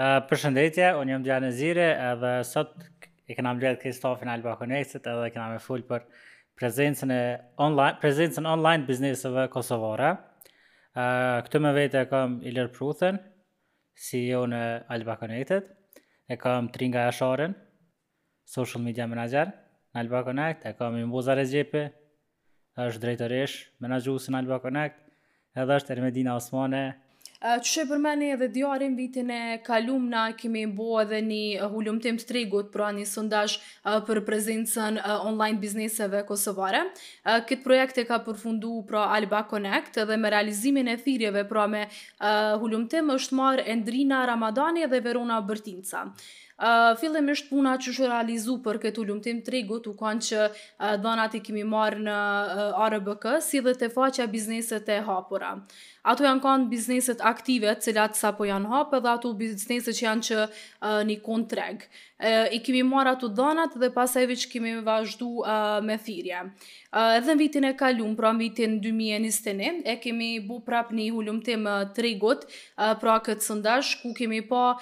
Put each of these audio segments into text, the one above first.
Përshëndetje, unë jam Diane Ziri edhe sot e kena mbledh krejt stafin e Alba Connectit edhe kena me fol për prezencën online, prezencën online bizneseve kosovare. Këtu me vete e kam Ilir Pruthen, CEO në Alba Connectit, e kam Tringa Jasharin, Social Media Manager në Alba Connect e kam Mimoza Rexhepi, është drejtoreshë menaxhuese në Alba Connect, edhe është Ermedina Osmane, Qysh e përmeni edhe Diari vitin e kalum na kemi bo edhe ni hulumtim të tregut pra ni sondazh për prezencën online bizneseve kosovare. Këtë projekt e ka përfundu pra Alba Connect edhe me realizimin e thirrjeve pra me hulumtim është marrë Endrina Ramadani dhe Verona Bërtinca. Uh, fillimisht puna qysh u realizu për këtë hulumtim tregut u kan që uh, dhanat i kemi marrë në uh, ARBK si dhe te faqja bizneset e hapura. Ato janë kan bizneset aktive të cilat sapo janë hapë dhe ato bizneset që janë që uh, një kohë n'treg. Uh, I kemi marrë ato dhanat dhe pastaj veç kemi vazhdu uh, me thirrje. Edhe në vitin e kalum, pra në vitin 2021, e kemi bu prap një hulumtim tregut, pra këtë sondazh, ku kemi pa,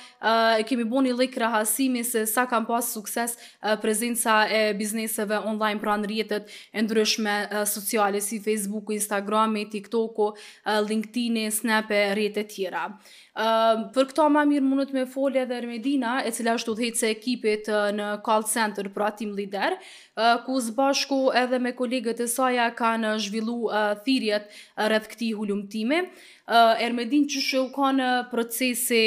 e kemi bu një lloj krahasimi se sa kanë pas sukses prezenca e bizneseve online pra në rrjetet e ndryshme sociale, si Facebooku, Instagrami, TikToku, LinkedIni, Snap e rrjetet tjera. Për këto ma mirë mundet me folje edhe Ermedina, e cila është udhëheqëse e ekipit në call center, pra team leader, ku së bashku edhe me kolegët e saja kanë zhvillu thirrjet rreth këtij hulumtimi. Ermedin qysh u kan procesi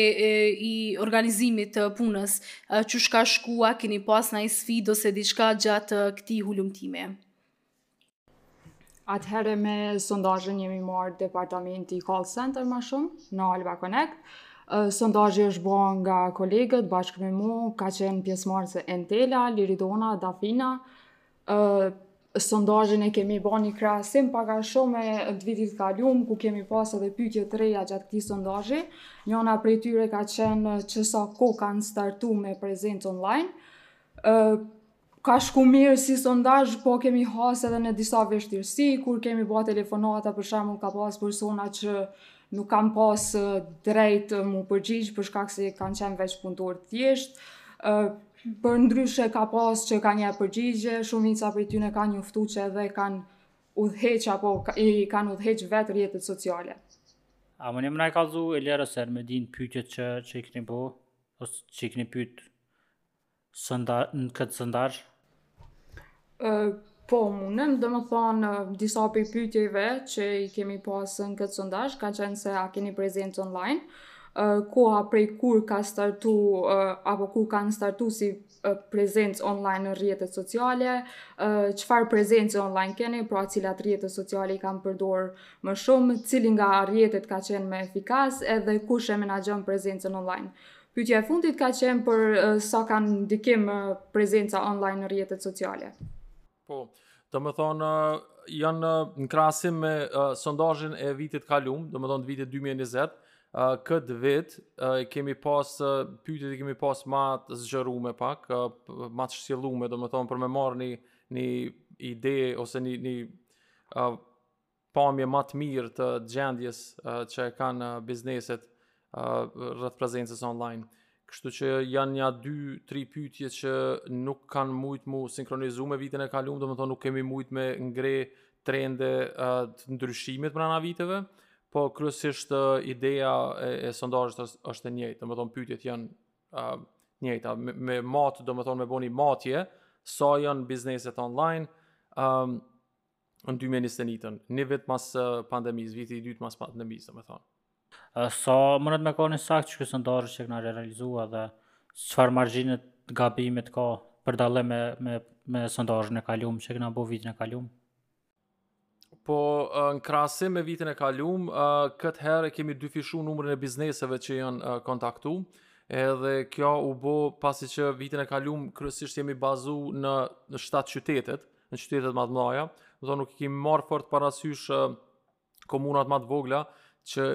i organizimit të punës, qysh ka shkua, kini pas naj sfidë ose diçka gjatë këtij hulumtimi. Atëherë me sondazhin jemi marrë departamenti call center ma shumë në Alba Connect. Sondazhi është ba nga kolegët bashkë me mu, ka qenë pjesëmarrëse Entela, Liridona, Dafina. Ë sondazhin e kemi ba një krahasim pak a shumë të vitit të kalum, ku kemi pas edhe pyetje të reja gjatë këtij sondazhi. Njëna prej tyre ka qenë që sa kohë kanë startu me prezencë online. Ë Ka shku mirë si sondazh, po kemi hasë edhe në disa vështirësi, kur kemi ba telefonata për shembull ka pas persona që nuk kanë pas drejt m'u përgjigj për shkak se kanë qenë veç punëtorë thjesht. Përndryshe ka pas që kanë jep përgjigje, shumica prej tyre kanë njoftu që edhe kanë udhëheq apo i kanë udhëheq vetë rrjetet sociale. A mun me na kallzu Ermedin pyetjet që, që i keni bo, ose që i keni pytë Sondazh, në këtë sondazh? Po, munem, domethonë, disa prej pytjeve që i kemi pas në këtë sondazh, ka qenë se a keni prezencë online, koha prej kur ka startu, apo kur kanë startu si prezencë online në rrjetet sociale, çfarë prezence online keni, pra cilat rrjete sociale i kanë përdor më shumë, cili nga rrjetet ka qenë më efikas edhe kush e menaxhon prezencën online. Pyetja e fundit ka qenë për sa kanë ndikim prezenca online në rrjetet sociale. Po, domethonë, janë në krahasim me uh, sondazhin e vitit kalum, domethonë vitit 2020, uh, këtë vit uh, kemi pas, uh, pytjet i kemi pas ma të zgjërume pak, uh, ma të shtjellume, domethonë, për me marrë një, një ide ose një, një uh, pamje ma të mirë të gjendjes që e kanë bizneset rreth prezencës online. Kështu që janë nja 2-3 pytje që nuk kanë mujt mu sinkronizu me vitin e kalum, domethonë nuk kemi mujt me ngre trende të ndryshimit brenda viteve, po kryesisht ideja e, e sondazhit është, është e njëjtë, domethonë pytjet janë të njëjta, me, me matë, domethonë me bo ni matje, sa janë bizneset online, um, Në 2021-ën, një vit mas pandemisë, viti i dytë mas pandemisë, domethonë. Sa munet me kanë i saktë ky sondazh që kena realizu edhe çfarë margjine t'gabimit ka për dallim me, me sondazhin e kalum që kena bo vitin e kalumë? Po në krahasim me vitin e kalum, këtë herë e kemi dyfishu numrin e bizneseve që janë kontaktu, edhe kjo u bo pasi që vitin e kalum kryesisht jemi bazu në 7 qytetet, në qytetet ma të mdhaja, domethonë nuk i kemi marr fort parasysh komunat ma të vogla që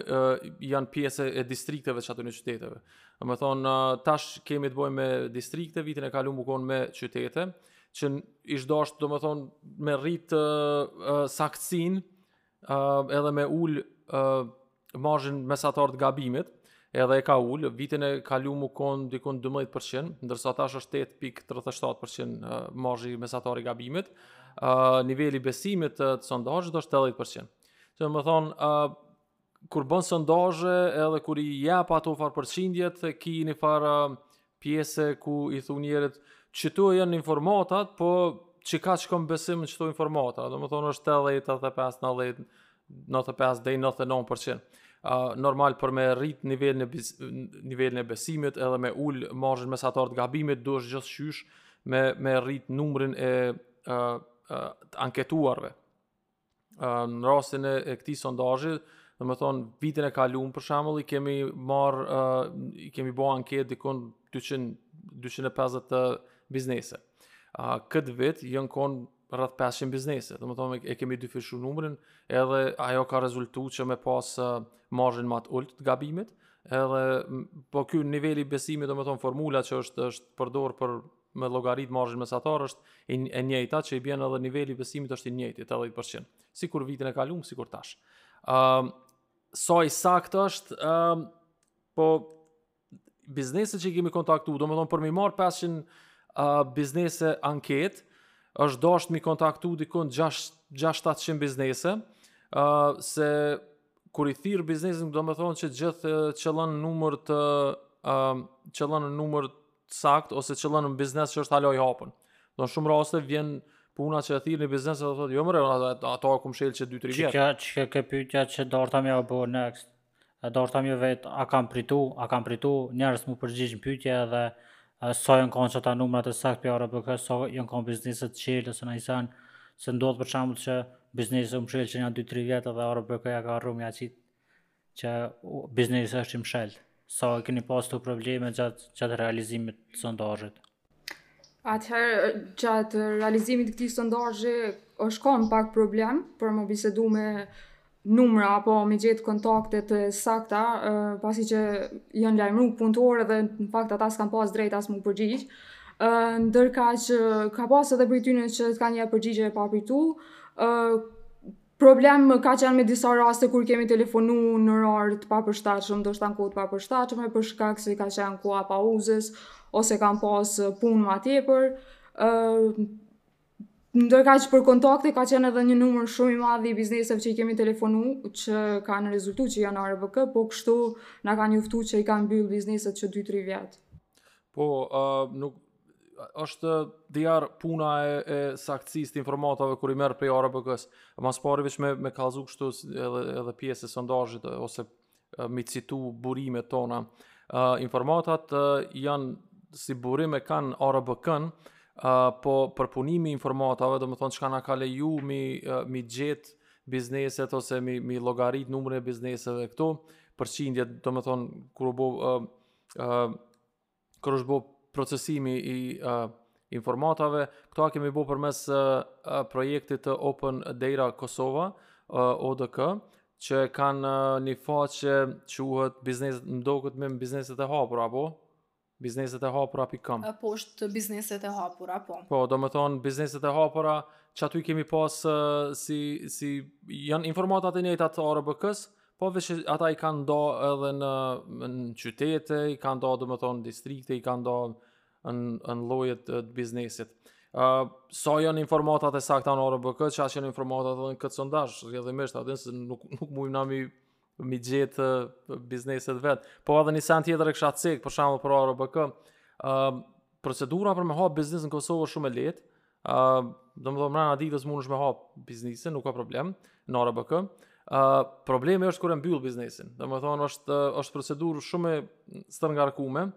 janë pjesë e distrikteve t'atyne qyteteve. Domethonë, tash kemi të bojmë me distrikte, vitin e kalum u kon me qytete, që ish dashtë, domethonë, me rritë uh, saktësinë, uh, edhe me ul uh, marzhin mesatar të gabimit, edhe e ka ul, vitin e kalum u kon dikun 12%, ndërsa tash është 8.37% marzhi mesatar i gabimit. Uh, niveli i besimit të, të sondazhit është 80%. Domethonë, uh, kur bën sondazhe edhe kur i jap ato farë përqindje, e ki një farë uh, pjese ku i thu njerëzit qëto janë informatat, po qekaq kom besim në qëto informata, domethonë është 80, 85, 90, 95 deri 99% Uh, normal për me rrit nivelin e bes, nivelin e besimit edhe me ul marzhin mesatar të gabimit duhet gjithqysh me me rrit numrin e uh, të anketuarve. në rastin e, e këtij sondazhi, domethonë vitin e kalum për shembull i kemi marr uh, i kemi bo anketë dikun 200 250 biznese. Uh, këtë vit janë kon rreth 500 biznese. Domethonë e kemi dyfishu numrin, edhe ajo ka rezultu që me pas uh, marzhën ma të ulët të gabimit, edhe po ky niveli i besimit, domethonë formula që është është përdor për me llogarit marzhën mesatare është e njëjta që i bjen edhe niveli i besimit është i njëjti 80% Sikur vitin e kalum, sikur tash. Ëm uh, sa i saktë është ë uh, po bizneset që i kemi kontaktu, domethënë për me i marr 500 uh, biznese anket, është dasht mi kontaktu dikun 6 600 biznese, ë uh, se kur i thirr biznesin, domethënë që gjithë qëllon numër të ë uh, qëllon numër të saktë ose qëllon një biznes që është hala i hapur. Do n'shumë raste vjen puna që e thirr një biznes edhe thotë jo more ajo u kon mshel qe 2-3 vjet. Qekjo qekjo ke pyetja që dashta me bo next. E dashta me vet a kam pritu, a kam pritu njerëz m'u përgjigj në pyetje edhe sa sa janë kanë qata numra të saktë prej ARBK-së sa sa janë kanë biznese të çel ose në atë sen se ndodh për shembull që biznesi u mshël qe ja 2-3 vjet edhe ARBK-ja ka harru me e qit. Që biznesi është i mshelt. Sa i keni pas këto probleme gjatë gjatë realizimit të sondazhit? Atëherë, gjatë realizimit të këtij sondazhi, është kanë pak problem për me bisedu me numra apo me gjetë kontakte të sakta, pasi që janë lajmëru punëtorë dhe në fakt ata s'kanë pas drejt as me u përgjigjë. Ndërkaq ka pas edhe prej tyne që t'kanë u përgjigjë pa pritu, Problem ka qenë me disa raste kur kemi telefonu në orar të papërshtatshëm, ndoshta në kohë të papërshtatshme, për shkak se ka qenë koha e pauzës, ose kanë pas punë ma tepër, ndërkaq për kontakte ka qenë edhe një numër shumë i madh i bizneseve që i kemi telefonu, që kanë rezultu që janë ARBK, po kështu na kanë njoftu që i kanë mbyllë bizneset qe 2-3 vjetë. Po, uh, nuk, është diar puna e, e saktësisë të informatave kur i merr prej ARBK-s. Ma së pari veç me me kallzu kështu edhe edhe pjesë e sondazhit ose me citu burimet tona. Uh, informatat uh, janë si burim e kanë ARBK-n, uh, po përpunimi i informatave, domethonë çka na ka leju mi, uh, mi gjetë bizneset ose mi, mi llogarit numrin e bizneseve këto, përqindje, domethonë, kur u bo uh, uh, kur është bo procesimi i uh, informatave, këta e kemi bo përmes uh, projektit të Open Data Kosova, uh, ODK, që kanë uh, një faqe që quhet bizneset, m'doket me bizneset e hapura, apo? Bizneset e hapura pikë com. Po, është bizneset e hapura, apo? Po, domethonë bizneset e hapura, që aty kemi pas uh, si, si janë informatat e njëjta të ARBK-së, Po veç ata i kanë nda edhe në, në qytete, i kanë nda domethonë në distrikte, i kanë nda në, në llojet të biznesit. Uh, sa janë informatat e sakta në ARBK, qaq janë informatat edhe në këtë sondazh, rrjedhimisht, as ne nuk, nuk mujmë na mi, mi gjetë bizneset vetë. Po edhe një sen tjetër e kisha cekë, për shembull për ARBK, uh, procedura për me hapë biznes në Kosovë shumë e lehtë, Ë, uh, domethënë mbrana ditës mundesh me hap biznesin, nuk ka problem në ARBK. Ë, uh, problemi është kur e mbyll biznesin. Domethënë është është procedurë shumë e stërngarkume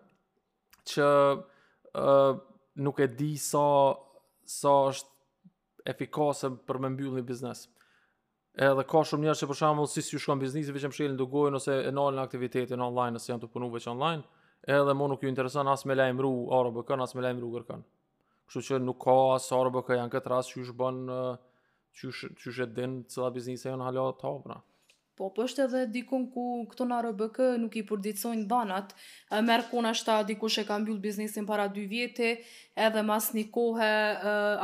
që ë uh, nuk e di sa sa është efikase për me mbyll një biznes. Edhe ka shumë njerëz që për shembull s'ju shkon biznesi veç e mshelin dugojën ose e nalin aktivitetin online ose janë tu punu veç online, edhe mo nuk ju intereson as me lajmëru ARBK-në as me lajmëru kërkon. Kështu që nuk ka as ARBK-ja në këtë rast qysh bon qysh qysh e din cilat biznese janë hala të hapuna. Po, po është edhe dikun ku këta në ARBK nuk i përditësojnë dhanat, me rregull, nashta dikush e ka mbyllë biznesin para dy vjeti, edhe mas një kohe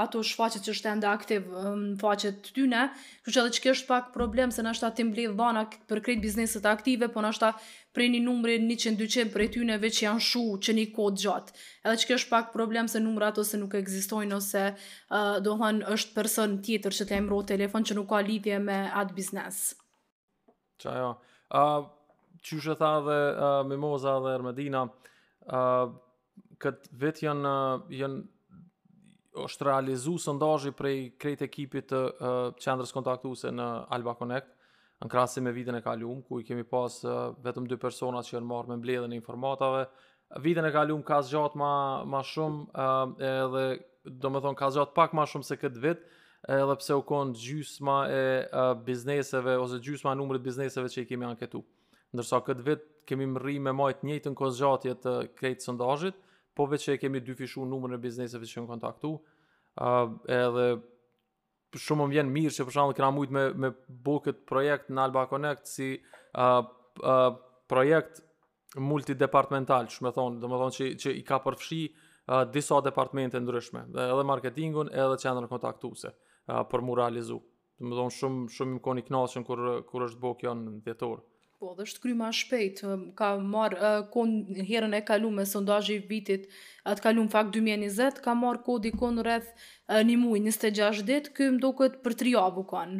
aty shfaqet që është ende aktiv në faqe të tyne, kështu që edhe qikjo është pak problem se nashta ti mbledh dhana për krejt bizneset aktive, po nashta prej një numri 100-200 prej tyne veç janë shu që një kohë t'gjatë. Edhe qikjo është pak problem se numrat ose nuk ekzistojnë ose uh, domethënë është person tjetër që të lajmërohet n'telefon që nuk ka lidhje me atë biznes. Qajo. Uh, qysh e tha dhe uh, Mimoza dhe Ermedina, uh, këtë vit janë, uh, janë është realizu sondazhi prej krejt ekipit të uh, qendrës kontaktuse në Alba Connect, në krahasim me vitin e kalum, ku i kemi pas uh, vetëm dy persona që janë marrë me mbledhjen e informatave, Vitin e kalum ka zgjat ma ma shumë ë edhe domethënë ka zgjat pak ma shumë se këtë vit edhe pse u kon gjysma e bizneseve ose gjysma e numrit bizneseve që i kemi anketu. Ndërsa këtë vit kemi mrri me majtë të njëjtën kohëzgjatje të krejtë sondazhit, po veç që e kemi dyfishu numrin e bizneseve që jon kontaktu, uh, edhe shumë më vjen mirë që për shembull kena mujt me me bo kët projekt në Alba Connect si uh, uh, projekt multidepartamental, qysh me thon, domethënë që që i ka përfshi uh, disa departamente të ndryshme, edhe marketingun, edhe qendrën kontaktuese uh, për mu realizu. Domethënë shumë shumë jom kon i knaqshëm kur kur është bo kjo në dhjetor. Po, dhe është kry ma shpejt, ka marrë uh, kohë herën e kalume sondazhi i vitit të kalun, në fakt 2020, ka marrë kohë dikun rreth uh, një muj, 26 dit, ky më duket për tri javë u kon.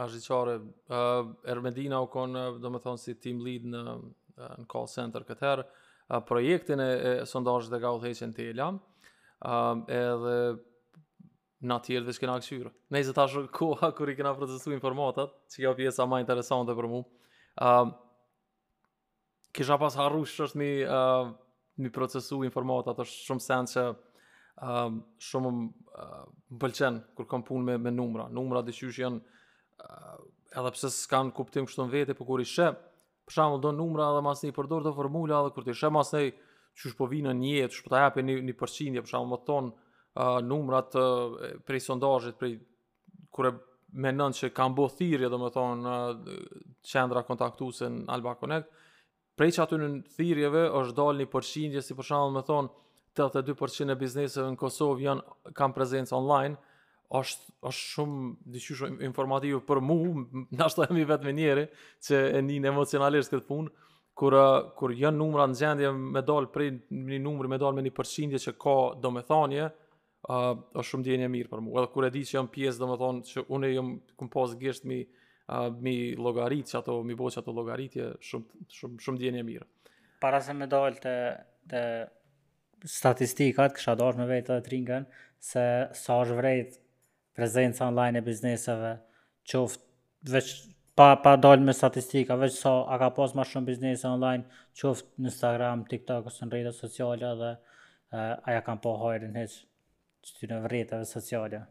A shdi qare, uh, Ermedina u kon, domethonë, si team lead në, në call center këtë herë, uh, projektin e, e sondazhit e ka udhëheq Entela, uh, edhe Na tjerët veç kena këqyrë. Nejse tash koha kur i kena procesu informatat, qe kjo pjesa ma interesante për mu. Uh, kisha pas harru qysh është mi, uh, mi procesu informatat, është shumë sen që uh, shumë uh, më pëlqen kur kom punë me, me numra. Numra diqysh janë, uh, edhe pse s'kanë kuptim kështu në vete, po po kur i sheh, Për shembull, do numra edhe masni përdor do formula edhe kur t'i sheh masni qysh po vinë në jetë, qysh po ta japin një përqindje, për shembull, me thonë uh, numrat uh, prej sondazhit, prej kur e menon që kanë bo thirrje, domethënë uh, qendra kontaktuese në Alba Connect, prej qatyne thirrjeve është dalë një përqindje, si për shembull me thonë, 82% e bizneseve në Kosovë janë kanë prezencë online, është është shumë diqysh informativ për mu, nashta jam i vetmi njeri që e nin emocionalisht këtë punë, kur kur janë numra në gjendje me dal prej një numri me dal me një përqindje që ka domethënie, ë uh, është shumë ndjenjë e mirë për mua. Edhe kur e di që jam pjesë domethënë që unë jam kom pas gisht mi uh, mi llogarit qato mi bo qato llogaritje shumë shumë shumë ndjenjë e mirë. Para se me dal te te Statistikat kisha dashtë me vet edhe Tringën se sa është vrejt prezenca online e bizneseve qoftë veç pa pa dalë me statistika veç sa a ka pas ma shumë biznese online qoftë në instagram tiktok ose në rrjetet sociale dhe a ja kanë pa hajrin hiç qëtyne rrjetave sociale.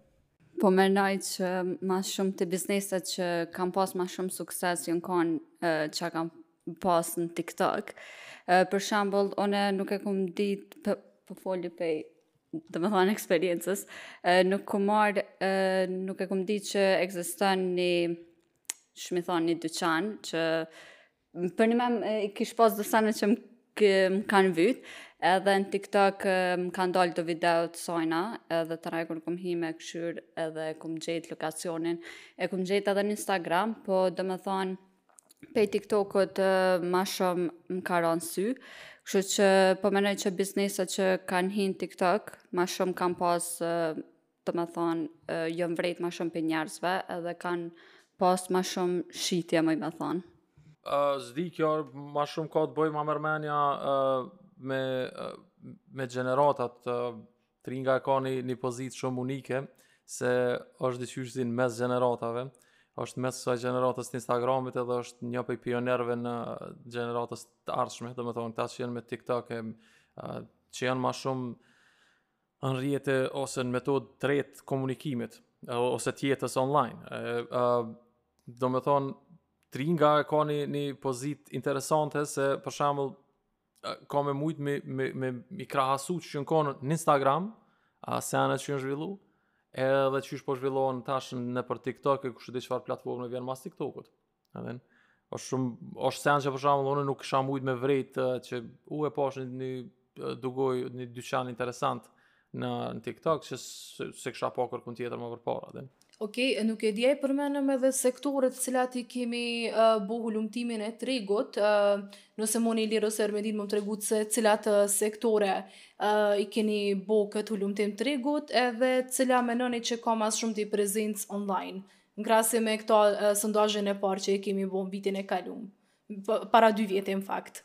Po mendoj që ma shumë do biznese që kanë pas ma shumë sukses janë kanë që kanë pas në TikTok. Për shambull, unë nuk e kum ditë po po foli pej domethonë eksperiencës, nuk kum marrë, nuk e kum ditë që ekziston një, qysh mi thonë një dyqan, që Përnjimen e kish pas do sene që më kanë vyt, edhe në TikTok më kanë dalë do video të sajna, edhe të rajë kur kum hi me këqyr, edhe kum gjetë lokacionin, e kum gjetë edhe në Instagram, po domethonë, pej TikTokut ma shumë më ka ranë sy, kështu që po menoj që bizneset që kanë hi në TikTok, ma shumë kanë pas domethonë, jonë vrejt ma shumë prej njerëzve edhe kanë pas ma shumë shitje, domethonë. Uh, s'di kjo, ma shumë ka të bojë, ma merr menja uh, me, uh, me gjeneratat, uh, Tringa ka një, një pozitë shumë unike, se është diqysh n'mes gjeneratave, është mes asaj gjeneratës të Instagramit edhe është një prej pionierëve të gjeneratës të ardhshme, domethonë, kta që janë me TikTok e uh, që janë ma shumë në rrjete ose në metoda t'reja t'komunikimit ose të jetës online. Ë domethonë Tringa ka një një pozitë interesante se për shembull ka me mujt me me me mi krahasu çka u konë në Instagram, a senet që janë zhvillu, edhe qysh po zhvillohen tash nëpër TikTok e kushedi çfarë platformë vjen mas TikTokut. Domethonë, o shumë, osht sen që për shembull, unë nuk isha mujt me vrejt që u e pash një, një dugojë një dyqan interesant në, në TikTok, që se, s'e kisha pa kërkun tjetër ma përpara. Dhe. Ok, nuk e di a i përmendëm edhe sektorët t'cilat i kemi uh, bo hulumtimin e tregut, uh, nëse muni Lira ose Ermedin me më tregu se cilat uh, sektore uh, i keni bo këtë hulumtim t'tregut, edhe cila menoni që ka ma s'shumti prezencë online Në krahasim me këta sondazhin e parë që e kemi bo në vitin e kalum, para dy vjete në fakt.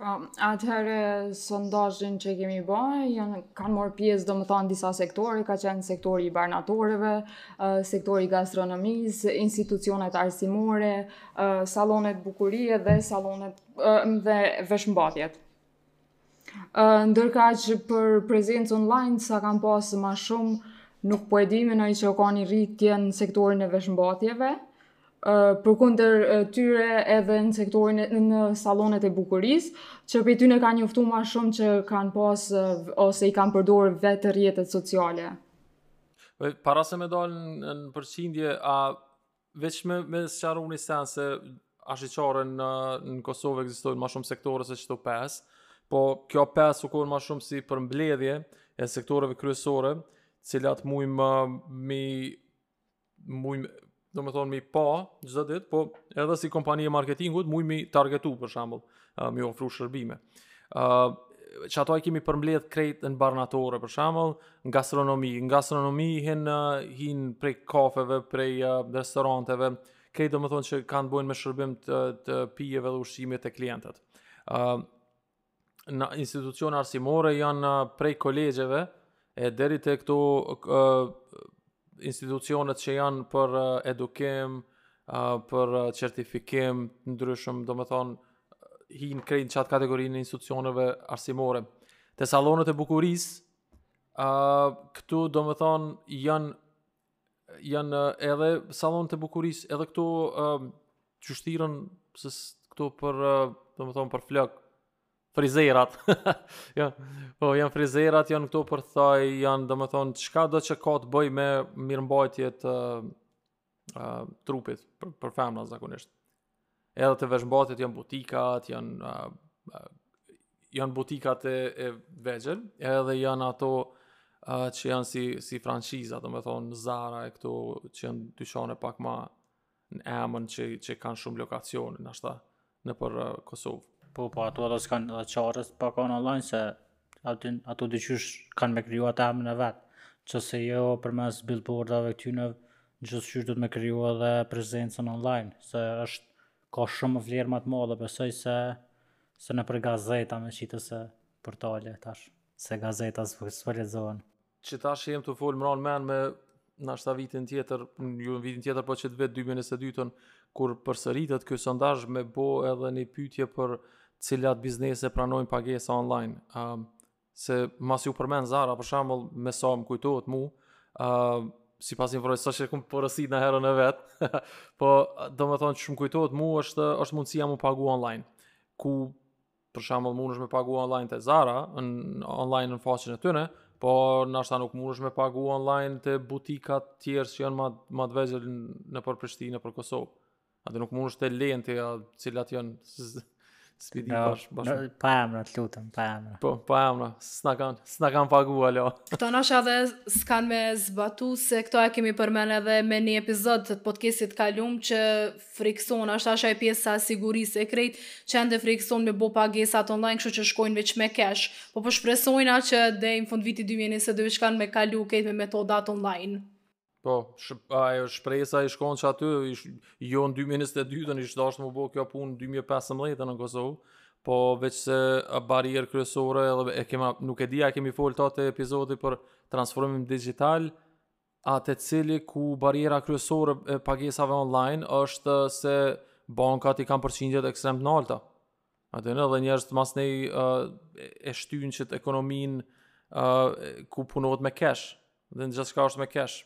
Po, atëherë sondazhin që kemi bo, janë, kanë marrë pjesë domethanë disa sektore, ka qenë sektori i barnatoreve, sektori i gastronomisë, institucionet arsimore, sallonet e bukurisë dhe sallonet dhe veshmbathjet. Ndërkaq për prezencë online sa kanë pasë më shumë nuk po e di menoj që ka një rritje në sektorin e veshmbathjeve. Përkundër tyre edhe në sektorin e në sallonet e bukurisë, që prej tyre kanë njoftu ma shumë që kanë pasë ose i kanë përdor vetë rrjetet sociale. Para se me dalë në përqindje, a Veç me, me sqaru një sen se ashiqare në, në Kosovë ekzistojnë ma shumë sektore se qito pesë, po kjo pesë u konë ma shumë si përmbledhje e sektoreve kryesore, t'cilat mujmë mi muj domethonë mi pa çdo ditë, po edhe si kompani e marketingut mujmë mi targetu për shembull. uh, m'ju ofru shërbime. Uh, qato i kemi përmbledh krejt në barnatore, për shembull, në gastronomi. Në gastronomi hin, hin prej kafeve, prej uh, restoranteve, krejt domethonë që kanë t'bojnë me shërbim të, të pijeve dhe ushqimit te klientët. Uh, në institucione arsimore janë prej kolegjeve, E deri te këtu institucionet që janë për edukim, për certifikim të ndryshëm, domethonë, hijnë krejt n'qat kategorinë e institucioneve arsimore. Te sallonet e bukurisë, uh, këtu domethonë, janë, janë edhe sallonet e bukurisë, edhe këtu uh, qysh thirren, s', këto për, uh, domethonë, për flokë, frizerat. ja, po janë frizerat, janë këto për thoj, janë domethonë, çkado që ka të bëjë me mirëmbajtje të uh, trupit për, për femna zakonisht. Edhe te veshmbathjet janë butikat, janë, uh, janë butikat e, e vegjel, edhe janë ato uh, që janë si, si franshiza, domethonë, Zara e këto që janë dyqane pak ma, me emën që që kanë shumë lokacione nashta nëpër uh, Kosovë. Po po ato edhe s'kan edhe çare pa kanë online se ato ato diqysh kanë me kriju atë emnin e vet. Ose jo përmes billboardave këtyne gjithqysh duhet me kriju edhe prezencën online, se është ka shumë vlerë ma të madhe besoj se se nëpër gazeta me qitë ose portale tash, se gazeta s'po lexohen. Që tash jem tu fol m'ra n'men me nashta vitin tjetër, jo në vitin tjetër po qit vit 2022-ën, kur përsëritet ky sondazh me bo edhe një pytje se cilat biznese pranojnë pagesa online. Um, se masi u përmen Zara, për shembull, me sa më kujtohet mu, uh, sipas një, s'e që kom porosit naj herë vetë, po domethonë qysh më kujtohet mu është, është mundësia mu pagu online, ku Për shembull, mundesh me pagu online te Zara, në online në faqen e tyne, po nashta nuk mundesh me pagu online te butika të tjerë që janë ma ma të vegjël nëpër Prishtinë, nëpër Kosovë. Edhe nuk mundesh te lehen te ja, cilat janë Spidi no, bash, bash. No, pa emra, të lutëm, pa emra. Po, pa emra, s'na kanë, s'na kanë pagu, alo. Këto nashta edhe s'kanë me zbatu, se këtë e kemi përmen edhe me ni epizod të podcastit të kalum, që Frikësohen, është ajo pjesa e sigurisë e krejt që ende frikësohen me bo pagesat online kështu që shkojnë veç me cash. Po po shpresojna që dej në fund të vitit 2022 veç kanë me kalu krejt në metodat online. Po, ajo shpresa i shkon që aty, ish, jo në 2022-ën, ish dashtë m'u bo kjo punë në 2015-ën në Kosovë, po veç se barrierë kryesore, edhe e kema, nuk e di, a kemi folë te ai epizodi për transformim digital, te i cili ku barriera kryesore e pagesave online është se bankat i kanë përqindjet ekstrem të nalta. Atë në dhe njerëz të masnej, uh, e shtyn qit ekonominë uh, ku punohet me cash, edhe gjithçka është me cash.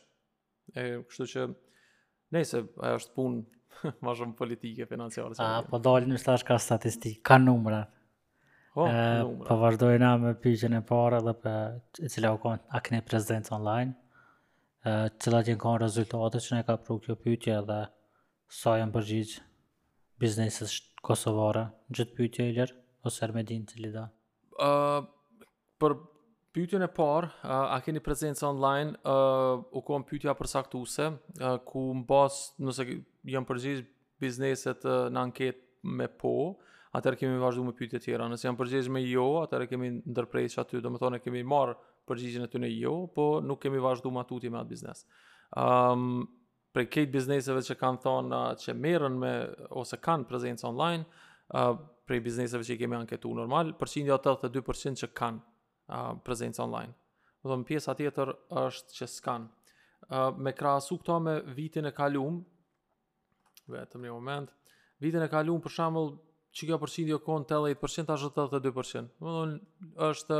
E, kështu që Nëse ajo është punë më shumë politike financiare. A po dalin është tash ka statistikë, ka numra. Po, numra. Po vazhdojna me pyetjen e parë edhe e cila u kanë a keni prezencë online. Ë cilat jan kanë rezultatet që na ka pru kjo pyetje edhe sa janë përgjigj bizneset kosovare. Gjithë pyetje Ilir ose Armedin cili don. Ë uh, për pyetjen e parë, uh, a keni prezencë online? Ë uh, u kon pyetja përcaktuese, uh, ku mbas nëse jan përgjigj bizneset uh, në anketë me po, atëherë kemi vazhdu me pyetje tjera. Nëse jan përgjigj me jo, atëherë kemi ndërprerë aty, domethënë e kemi marr përgjigjen e tyne jo, po nuk kemi vazhdu ma tutje me atë biznes. Ëm um, Prej kejt bizneseve që kanë thonë që merren me ose kanë prezencë online, prej bizneseve që i kemi anketu normal, përqindja 82% që kanë uh, prezencë online. Domethënë pjesa tjetër është që s'kanë. Uh, me krahasu këto me vitin e kalum, vetëm një moment, vitin e kalum për shembull kjo përqindja u konë 80% tash o 82%. Domethënë është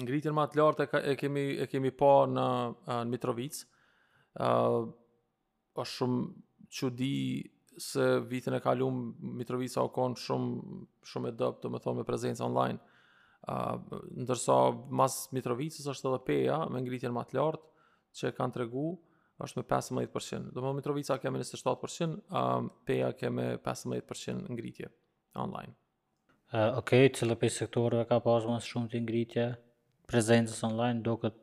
Ngritjen ma të lartë e kemi e kemi pa në në Mitrovicë. ë uh, është shumë çudi se vitin e kalum Mitrovica u kon shumë shumë e dobët, domethënë me prezencë online. ë uh, ndërsa mas Mitrovicës është edhe Peja me ngritjen ma të lartë që e kanë tregu është me 15%. Domethënë Mitrovica kemi 27%, ë uh, Peja kemi 15% ngritje online. Okej, cila prej sektorëve ka pas ma së shumti ngritje të prezencës online? Më duket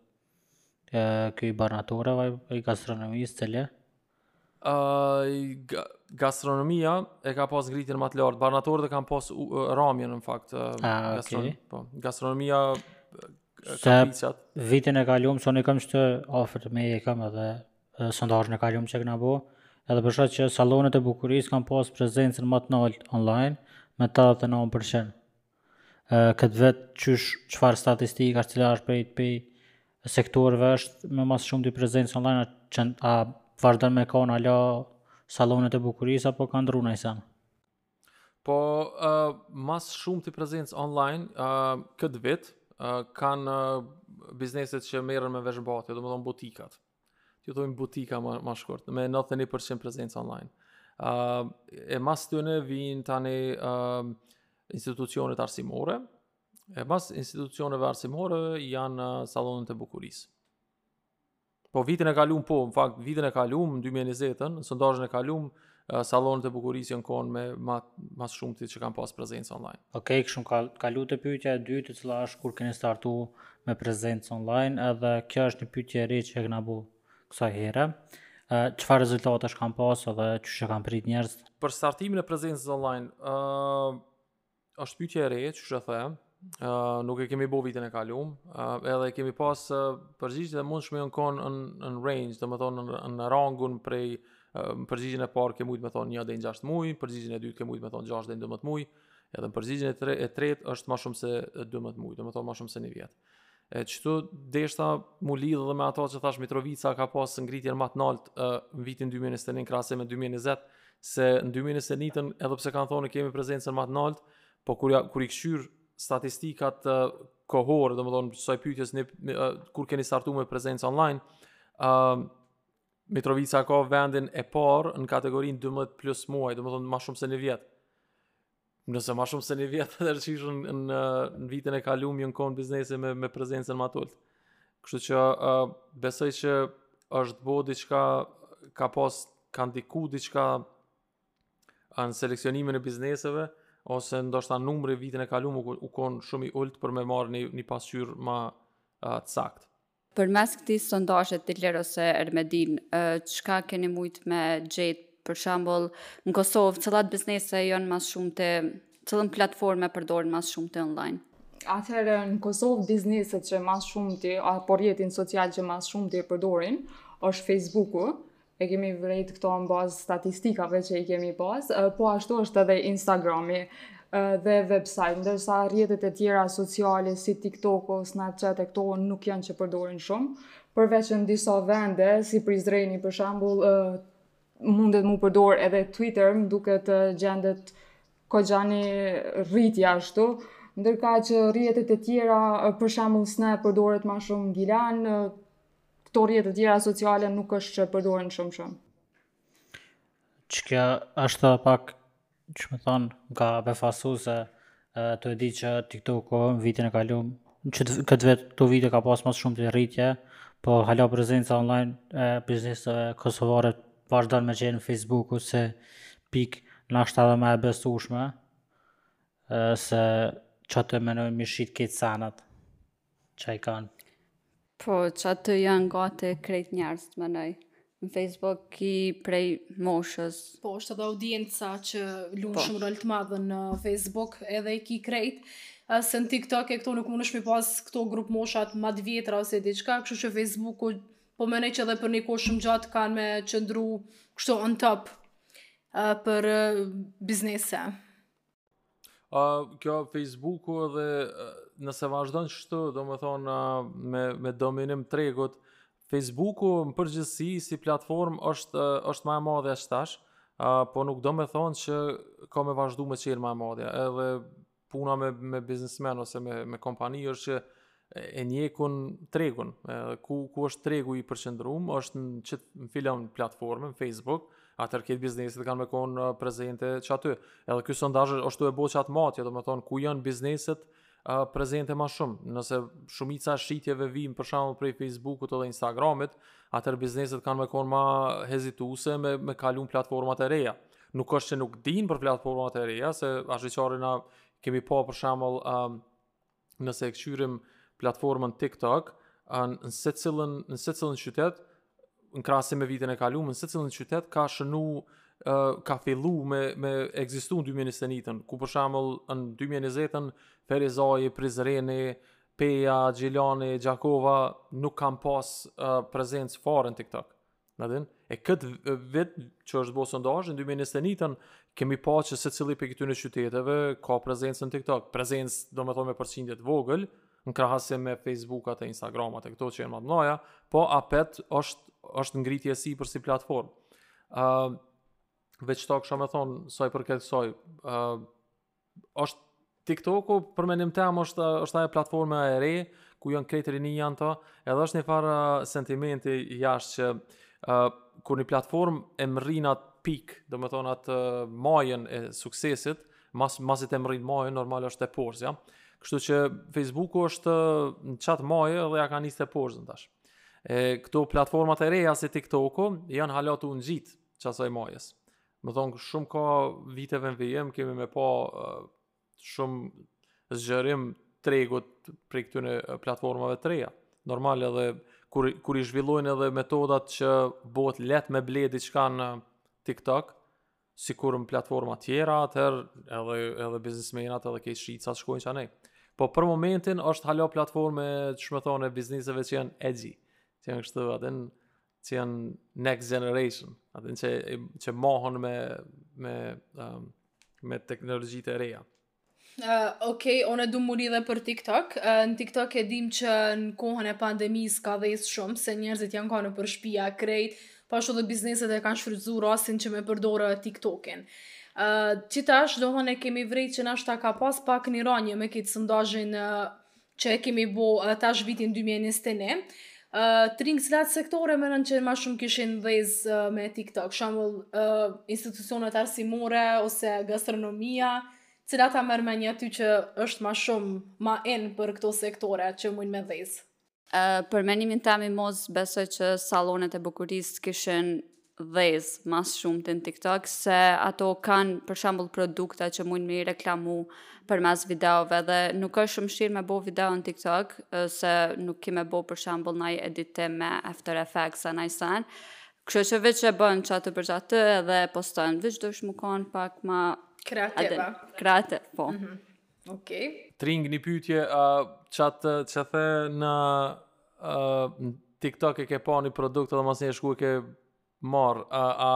ë, ky i barnatoreve, i gastronomisë, cili? Ë, ga, gastronomia e ka pas ngritjen ma të lartë. Barnatoret e kanë pas u- ë, ramjen në fakt. ë, A, gastron- okay. po, gastronomia ë, Se kapricat. vitin e kaluar, se unë i kam qëto afër meje, i kam edhe sondazhin e kaluar që kena bo, edhe për shkak që salonet e bukurisë kanë pas prezencën ma të lartë online me 89%. Këtë vit qysh çfarë statistika është cila është prej pej sektorëve është me ma së shumti prezencë online a, që, a vazhdon me kanë hala salonet e bukurisë apo ka ndrru najsen? Po, uh, ma së shumti prezencë online, uh, këtë vit, uh, kanë uh, bizneset që merren me veshmbathje, domethënë butikat. T'ju thojmë butika ma, ma shkurt, me 91% prezencë online. Uh, e mas tyne vijnë tani uh, institucionet arsimore, e mas institucioneve arsimore janë uh, sallonet e bukurisë. Po vitin e kalum, po, në fakt, vitin e kalum, në 2020-ën, në sondazhin e kalum, Sallonet e bukurisë janë konë me ma, ma së shumti që kanë pas prezencë online. Ok, kshu me ka, kalu te pytja e dytë, cila është kur keni startu me prezencë online, edhe kjo është një pytje e re që e kena bo kësaj here. Çfarë rezultatesh kanë pas edhe qysh e kanë prit njerëzit për startimin e prezencës online, uh, Është pyetje e re, qysh e the, uh, nuk e kemi bo vitin e kalum, uh, edhe kemi pas uh, përgjigjet e mundshme janë konë në, në range, domethonë në, në rangun prej uh, përgjigjën e parë ke mujtë me thonë një deri në gjashtë muj, përgjigjën e dytë ke mujtë me thonë gjashtë deri në dymdhet muj, edhe në përgjigjën e, tre, e tretë është ma shumë se dymdhet muj, domethonë ma shumë se një vjet. E qetu deshta m'u lidh edhe me ato që thash Mitrovica ka pas ngritjen ma të naltë në vitin 2021 krahasim me 2020 se në 2021 edhe pse kanë thonë kemi prezencën ma të naltë, po kur ja, kur i kqyr statistikat kohore, domethënë asaj pyetjes në kur keni startu me prezencë online, ë uh, Mitrovica ka vendin e parë në kategorinë 12 plus muaj, domethënë ma shumë se një vjet. Nëse ma shumë se një vjet atëherë qysh në, në, në vitin e kalum, janë konë bizneset me, me prezencën ma t'ultë. Kështu që uh, besoj që është bo diçka, ka pas, ka ndiku diçka në seleksionimin e bizneseve, ose ndoshta numri vitin e kalum u, u konë shumë i ultë për me marrë një, një pasqyrë ma uh, të saktë. Përmes këtij sondazhi ti Ilir ose Ermedin, çka keni mujt me gjet për shembull në Kosovë, cilat biznese janë ma së shumti cilën platformë përdorin ma së shumti online? Atëherë në Kosovë bizneset që ma së shumti apo rrjetin social që ma së shumti e përdorin është Facebooku, e kemi vrejt këto në bazë statistikave që i kemi pas, po ashtu është edhe Instagrami dhe website, ndërsa rrjetet e tjera sociale si TikToku, Snapchat e këto nuk janë që përdoren shumë, përveç në disa vende, si Prizreni për shembull, mundet m'u përdor edhe Twitter, më duket gjendet koxha në rritje ashtu, ndërkaq rrjetet e tjera, për shembull Snap përdoret ma shumë n'Gjilan, këto rrjetet tjera sociale nuk është që përdoren shumë shumë. Qekjo është edhe pak, që me thonë, na ka befasu se tu e ditë që TikToku në vitin e kalum, qet, këtë vjet, këtë vit ka pas ma së shumti rritje, po hala prezenca online e bizneseve kosovare vazhdon me qenë në Facebooku, se pikë nashta edhe ma e besushme, se qaty menojnë m'i shit këta senet. Qa i kanë? Po, qaty janë gati krejt njerëzit, menoj. Në Facebook ki prej moshës. Po, është edhe audienca që lun, po, shumë rol të madh në Facebook edhe i ki krejt. Se në TikTok e këto nuk munesh me i pas këto grup moshat ma t'vjetra ose diçka, kështu që Facebooku po menoj që edhe për një kohë shumë gjatë kanë me qëndru kështu on top uh, për uh, biznese. Uh, kjo Facebooku edhe uh, nëse vazhdon kështu, domethënë uh, me me dominim t'tregut, Facebooku në përgjithësi si platformë është uh, është ma e madhja tash, uh, po nuk domethonë që ka me vazhdu me qenë ma e madhja. Edhe puna me me biznesmen ose me me kompani është që e njekin tregun, ku, ku është tregu i përqendrum, është në çfarëdo platforme, Facebook, atëherë këto bizneset kanë me konë prezente qaty. Edhe ky sondazh është tu e bo qatë matje, domethonë, ku janë bizneset uh, prezente ma shumë. Nëse shumica shitjeve vijnë për shembull prej Facebookut edhe Instagramit, atëherë bizneset kanë me konë ma hezituse me, me kalu n'platformat e reja. Nuk është që nuk dinë për platformat e reja, se është e qartë, na kemi pa për shembull um, nëse e këqyrim platformën TikTok, në secilin, në secilin qytet, në krahasim me vitin e kalum, në secilin qytet ka shënu, ka fillu me, me ekzistu në 2021-ën, ku për shembull në 2020-ën, Ferizaj, Prizreni, Peja, Gjilani, Gjakova, nuk kanë pas uh, prezencë fare në TikTok. A din, e këtë vit që është bo sondazhi, në 2021, kemi pa që secili prej këtyne qyteteve ka prezencë në TikTok. Prezencë, domethonë me përqindje t'vogël, në krahasim me Facebookat e Instagramat e këto që janë ma t'mdhaja, po apet është, është ngritje si për si platformë. Uh, veç deshta me thonë, sa i përket kësaj, uh, është TikToku për mendim tem është është ajo platforma e re ku janë krejt rinia n'to, edhe është një farë uh, sentimenti jashtë që uh, kur një platformë e mrrin atë pikë, domethonë atë uh, majën e suksesit, mas, masi t'e mrrin majën, normal është teposhtëzja. Kështu që Facebooku është uh, në qatë majë dhe ja ka nis teposhtëzën tash. E, këto platformat e reja si TikToku janë hala tu u ngjit qasaj majës. Domethonë, shumë ka viteve në vijim, kemi me pa uh, shumë zgjerim t'tregut prej këtyne platformave të reja. Normal edhe kur, kur i zhvillojnë edhe metodat që bohet leht me ble diçka në TikTok, sikur në platforma tjera, atëherë edhe, edhe biznismenat edhe këta shitsat shkojnë qanej. Po për momentin është hala platformë domethonë e bizneseve që janë edgy, që janë kështu atë në që janë next generation, atë që që mohon me me um, me teknologjitë e reja. Uh, ok, unë du me u lidh edhe për TikTok. Uh, në TikTok e dim që në kohën e pandemisë ka dhez shumë, se njerëzit janë kanë nëpër shpia krejt, pashtu dhe bizneset e kanë shfrytzu rastin që me përdor TikTokun. Uh, qetash, domethënë e kemi vrejt që nashta ka pas pak një ranje. Me këtë sondazhin uh, që e kemi bo tash n'vitin 2021, uh, Trinë cilat sektore menon që ma shumë kishin dhez uh, me TikTok, shambull uh, institucionet arsimore ose gastronomia, cila ta merr menja ty që është ma shumë ma in për këto sektore që mujnë me dhez? Uh, për menimin tem, mos, besoj që salonet e bukurisë kishin dhezë ma s'shumti në TikTok, se ato kanë për shambull produkta që mund me i reklamu përmes videove dhe nuk është shumë vshtirë me bo video në TikTok, se nuk ki me bo për shambull naj editim me After Effects a naj sen, kështë që veç e bënë qatë përgjatë edhe e poston, veç duhesh me kanë pak ma... Kreativa. Kreativ, po. Mm -hmm. Ok. Trinë një pytje, uh, qatë që the në uh, TikTok e ke pa një produkt edhe masnej ke shku e ke marr a, a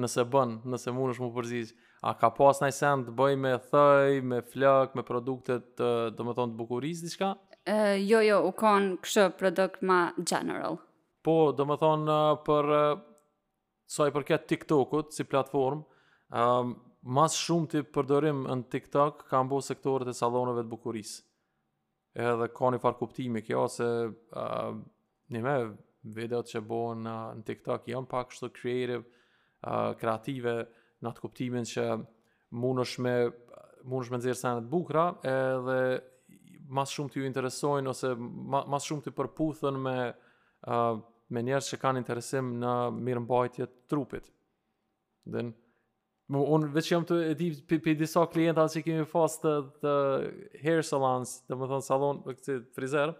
nëse bën, nëse munesh m'u përgjigj a ka pas naj send të bëjë me thoj, me flok, me produktet, domethonë të bukurisë, diçka? Uh, jo, jo, u konë kështu produkt ma general. Po, domethonë për uh, sa i përket TikTokut si platformë, um, ma s'shumti përdorim në TikTok, kan bo sektorët e salonëve të bukurisë. Edhe ka një farë kuptimi kjo, se uh, njëmend videot që bohen uh, në TikTok, janë pak kështu creative, uh, kreative, në atë kuptimin që munesh me, munesh me nxjerr sene t'bukra, edhe ma s'shumti ju interesojnë, ose ma s'shumti përputhen me, uh, me njerëz që kanë interesim në mirëmbajtje të trupit. Dhe në Më unë veç jam tu e ditë pi, pi disa klienta që kemi pas të, të hair salons, domethonë salon për këtë frizer,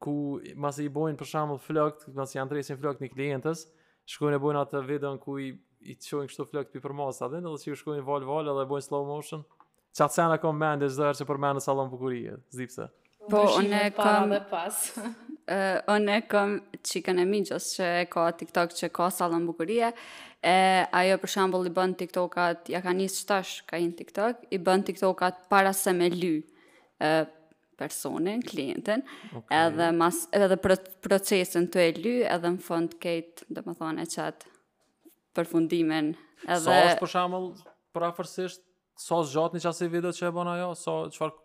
ku mas i bojnë për shambull flokt, mas ia ndreqin flokt një klientes, shkojnë e bojnë atë videon ku i, i çojnë kështu flokt për përmasa, edhe që i shkojnë val val edhe bojnë slow motion, Qato sene kom n'mendje çdo herë që përmen salon bukurie, s'di pse. Po, unë e kam... Dhe pas. uh, unë e kam çikën e mixhës që e ka TikTok që ka salon bukurie, e ajo për shambull i bën TikTokat, ja ka nis qëtash ka hi në TikTok, i bën TikTokat para se me ly uh, personin, klientin, okay. edhe, mas, edhe pro, procesin tu e ly, edhe në fund krejt, domethonë e qatë, përfundimin. Edhe... Sa është për shambull, për afërsisht, Sa zgjat një çasi video që e bën ajo, sa çfarë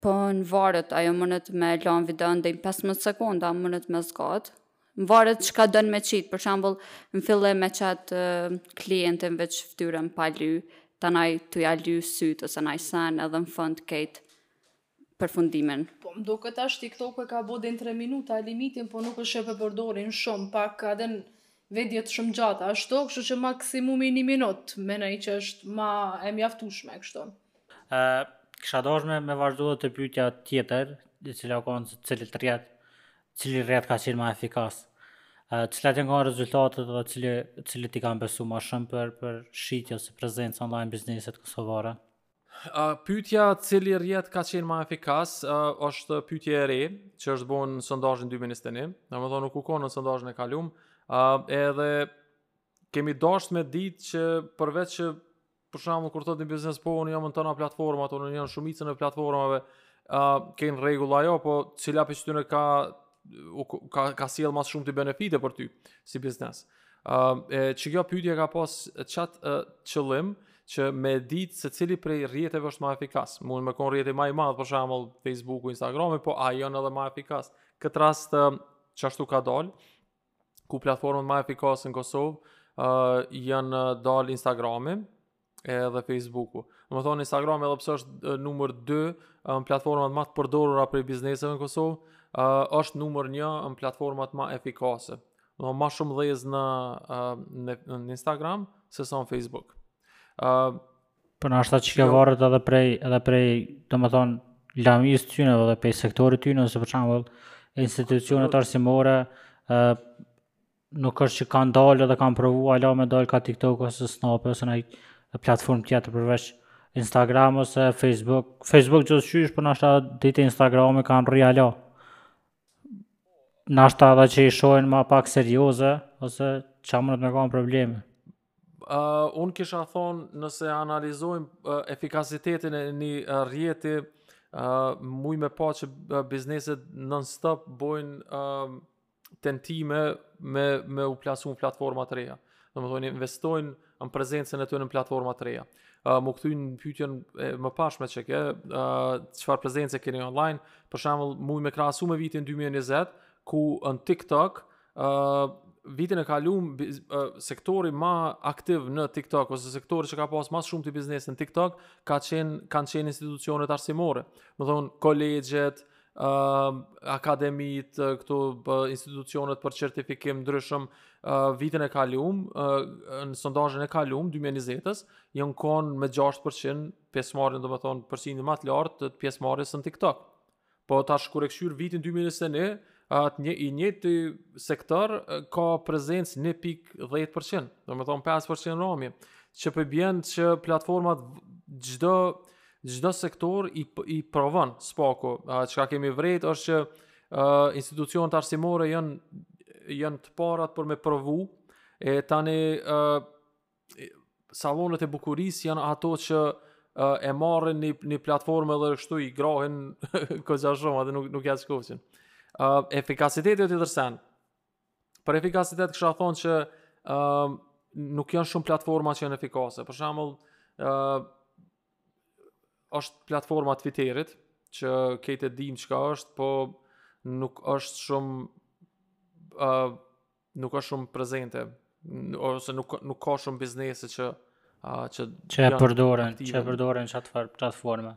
Po në varet, ajo munet me lanë video deri në 15 sekonda, munet me zgatë. Varet çka don me qitë, për shambull, në fillim me e qitë klientin veç ftyrën pa ly, tanaj tu ja ly sytë ose naj sen edhe në fund krejt përfundimin. Po më duket tash TikToku e ka bo deri n'tre minuta limitin po nuk është që po e përdorin shum pak ka edhe videot shum t'gjata ashtu kështu që maksimumi ni minut mendoj që është ma e mjaftushme kështu. E, kisha dashtë me, me vazhdu edhe te pyetja tjetër, e cila u kan cili rrjet, cili rrjet ka qenë ma efikas. E, cilat janë kanë rezultatet dhe cili, cilit i kanë besu ma shumë për, për shitje ose prezencë online bizneset kosovare? Uh, pytja cili rrjet ka qenë ma efikas uh, është pytje e re që është bo në sondazhin 2021 domethonë nuk u konë në sondazhin e kalum uh, edhe kemi dasht me ditë që përveç që për shembull kur thotë ni biznes po unë jam në tona platformat, a unë jam n'shumicën e platformave, ë uh, krejt n'rregull ajo, po cila prej tyne ka u ka ka sjell ma shumë t'i benefite për ty si biznes. Ë uh, që kjo pyetje ka pas çat uh, qëllim që me ditë se cili prej rrjeteve është më efikas. Mund me kon rrjeti ma i madh për shembull Facebooku, Instagrami, po a janë edhe ma efikas. Këtë rast çashtu ka dal ku platformat ma efikase në Kosovë uh, janë dal Instagrami, edhe Facebooku. Domethonë, Instagrami edhe pse është numër 2 në platformat ma të përdorura prej bizneseve në Kosovë, është numër 1 në platformat ma efikase. Domethonë ma shumë leads në, në, në Instagram, se sa në Facebook. Uh, po nashta edhe kjo varet edhe prej, edhe prej, domethonë, lamisë të tyne dhe prej sektorit t'tyne, nëse për shambull, institucionet arsimore, uh, nuk është që kanë dalë dhe kanë provu ala me dalë ka TikTok ose Snap ose naj platformë tjetër përveç Instagram ose Facebook. Facebook gjithqysh, po nashta edhe Instagram e kanë mrri ala. Nashta edhe që i shohin ma pak serioze, ose që munet me kanë probleme. Uh, unë kisha thonë nëse analizojmë uh, efikasitetin e një uh, rrjeti, uh, muj me pa që uh, bizneset non-stop bojnë uh, tentime me me u plasu në platforma të reja. Domethënë investojnë në prezencën e tyre në platforma të reja. Uh, m'u kthy në pyetjen e mëparshme që ke, çfarë uh, prezence keni online? Për shembull, muj me krahasu me vitin 2020 ku në TikTok ë uh, vitin e kalum uh, sektori ma aktiv në TikTok ose sektori që ka pas ma shumë t'biznese në TikTok ka qenë kanë qenë institucionet arsimore. Domethon kolegjet, uh, akademitë, uh, këto uh, institucionet për certifikim ndryshëm uh, vitin e kalum, uh, në sondazhin e kalum, 2020-ës, janë konë me 6% pjesëmarrje, domethonë, përqindje ma të lartë të pjesëmarrjes në TikTok. Po tash kur e kqyr vitin 2021, atë i njëjti sektor ka prezencë 1.10%, domethonë 5% ramje, që po bjen që platformat çdo Çdo sektor i i provon së paku, çka kemi vrejt është që uh, institucionet arsimore janë janë të parat për me provu e tani uh, salonet e bukurisë janë ato që uh, e marrin një, një platformë dhe kështu i grahin koxha shumë edhe nuk, nuk ja shkoqin uh, efikasitetit tërsen Për efikasitet kisha thonë që uh, nuk janë shumë platforma që janë efikase. Për shembull, ë uh, është platforma e Twitterit që krejt e dimë çka është, po nuk është shumë ë uh, nuk është shumë prezente ose nuk nuk ka shumë biznese që a që që e përdorin, që e përdorin qat far platforme.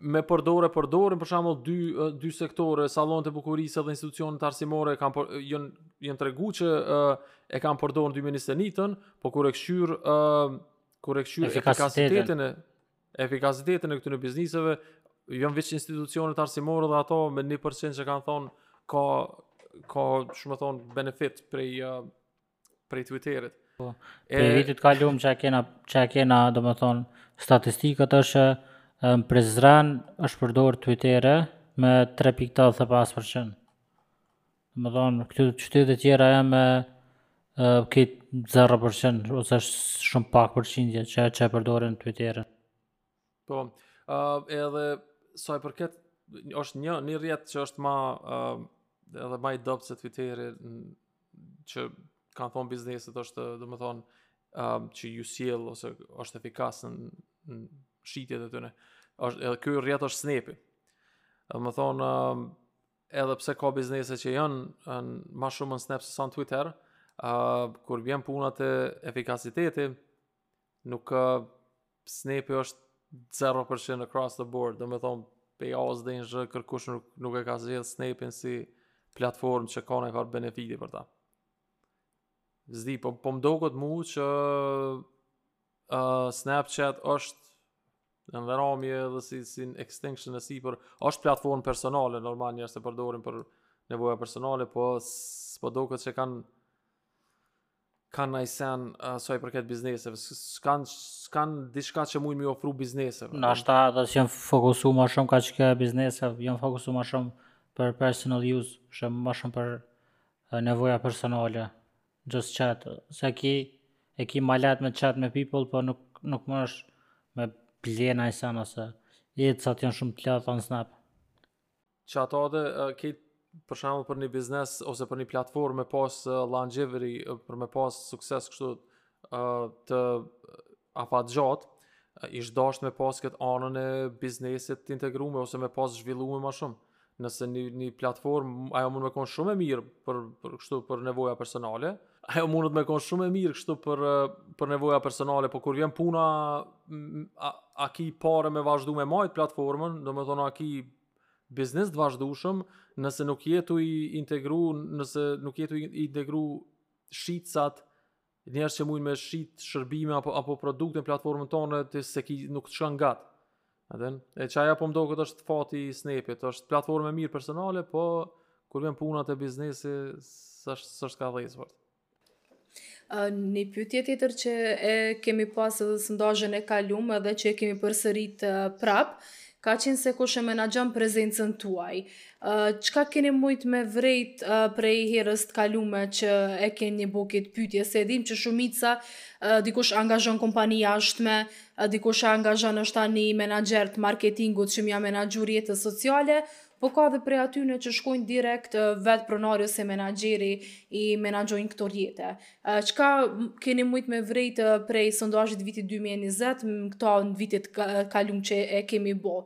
Me përdor e përdorin për shembull dy dy sektore, sallonet e bukurisë dhe institucionet arsimore kanë për, janë janë tregu që e kanë përdor në 2021-ën, por kur e kqyr kur e kqyr efikasitetin e Efikasitetin e këtyre bizneseve janë veç institucionet arsimore dhe ato me 1% që kanë thonë ka ka shumë thon benefit prej uh, prej Twitterit. Po. E e vitit kalum që kena që kena domethonë statistikat është që në Prizren është përdor Twitteri me 3.85%. Domethonë, këto qytetet tjera janë me krejt 0% ose është shumë pak përqindje që e që e përdorin Twitterin. Po, uh, edhe sa i përket, është një, një rrjet që është ma, uh, edhe ma i dobët se Twitteri, që kanë thonë bizneset është, domethonë, uh, që ju sjell ose është efikas në, në shitjet e tyne. është, edhe ky rrjet është Snapi. Domethonë, uh, edhe pse ka biznese që janë ma shumë në Snap se sa në Twitter, ë uh, kur vjen puna te efikasiteti, nuk ë uh, Snapi është 0% across the board, domethonë po asnjë kërkush nuk, nuk e ka zgjedh Snapin si platform që ka najfar benefiti për ta. S'di, po, po m'u doket mu që uh, Snapchat është E vërejmë edhe si si extinction e sipër, është platformë personale normal njerëzit e përdorin për nevoja personale, po s'po doket që kanë kanë naj sen uh, sa i përket bizneseve, s'kan s'kan diçka që mujnë m'i ofru bizneseve. Nashta edhe s'janë fokusu ma shumë kah çka biznese, janë fokusu ma shumë për personal use, shumë ma shumë për nevoja personale. Just chat, sa ki, e ki ma lehtë me chat me people, po nuk nuk m'shtin me ble naj sen ose ads-at janë shumë të larta në Snapchat edhe kjo për shembull për ni biznes ose për një platformë me pas longevity, për me pas sukses kështu të afatgjatë, ish dashtë me pas këtë anën e biznesit të integrume ose me pas zhvillume ma shumë. Nëse një, një platformë, ajo mund me konë shumë e mirë për, për, kështu, për nevoja personale, ajo mund me konë shumë e mirë kështu për, për nevoja personale, po kur vjen puna, a, a ki pare me vazhdu me majt platformën, domethonë a ki biznes të vazhdushëm, nëse nuk je tu i integru, nëse nuk je tu i integru shitsat, njerzt që mujnë me shit shërbime apo apo produkte në platformën tone ti s'e ki, nuk të shkon gat. And then, e qajo po m'doket është fati i Snapit, është platformë e mirë personale, po kur vjen puna te biznesi s'është s'është ka dhënë fort. Uh, një pytje tjetër që e kemi pas edhe sondazhin e kalum edhe që e kemi përsërit uh, prap, Ka qenë se kush e menaxhon prezencën tuaj. Çka keni mujt me vrejt prej herës të kalume që e keni bo këtë pytje, se e dimë që shumica dikush angazhon kompani t'jashtme, dikush angazhon nashta ni menaxher të marketingut që m'ja menaxhu rrjetet sociale, Po ka edhe prej atyne që shkojnë direkt vetë pronari ose menaxheri i menaxhojnë këto rrjete. Çka keni mujt me vrejtë prej sondazhit vitit 2020 e këta në vitit kalum që e kemi bo.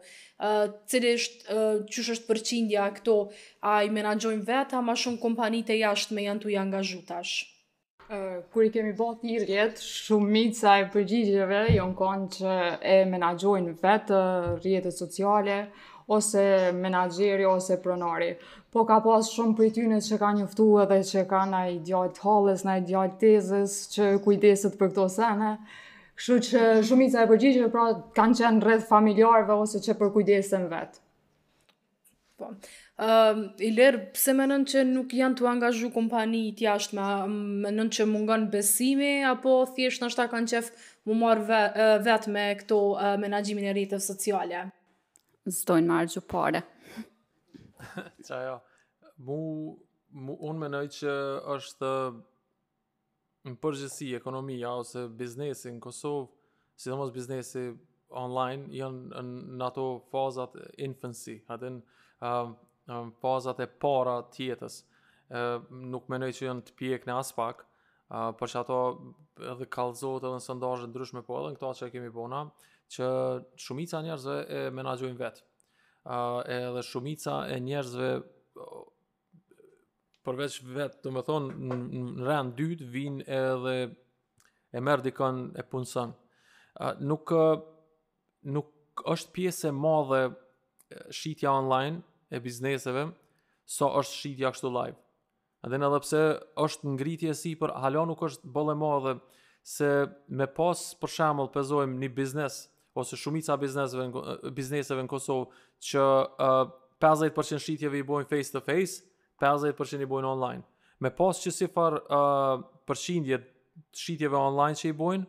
Cili është, qysh është përqindja e këto, a i menaxhojnë vetë a ma shumë kompanitë e jashtme janë tu i angazhu tash? kur i kemi bo thirrjet, shumica e përgjigjeve janë kon që e menaxhojnë vetë rrjetet sociale ose menaxheri ose pronari. Po ka pas shumë prej tyne që kanë njoftu edhe që kanë naj djalë të halles, naj djalë t'tezes që kujdeset për këto sene. Kështu që shumica e përgjigjeve pra kanë qenë rreth familjarëve ose që përkujdesen vetë. Po. Uh, Ilir, pse menon që nuk janë tu angazhu kompani të jashtme, menon që mungon besimi, apo thjesht nashta kanë qef m'u marrë ve, uh, vetë me këto uh, menaxhimin e rrjeteve sociale? S'dojnë me harxhu pare. Qajo, mu, mu unë menoj që është Në përgjithësi ekonomia ose biznesi në Kosovë, sidomos biznesi online janë në ato fazat infancy, a din, fazat e para të jetës. nuk menoj që janë të pjekne aspak, uh, për qato edhe kallëzohet edhe në sondazhe ndryshme po edhe në këtë që e kemi bo na, që shumica e njerëzve e menaxhojnë vetë. Uh, edhe shumica e njerëzve përveç vetë, do me thonë, në rend t'dytë, vijnë edhe e merr dikon e punëson. Nuk, nuk është pjesë e madhe shitja online e bizneseve, sa është shitja kështu live. E din, edhe pse është ngritje e sipër hala nuk është boll e madhe se me pas për shembull po zojmë një biznes ose shumica e bizneseve bizneseve në Kosovë që uh, 50% t'shitjeve i bojnë face to face, 50% i bojnë online. Me pas qësi farë uh, përqindje shitjeve online që i bojnë,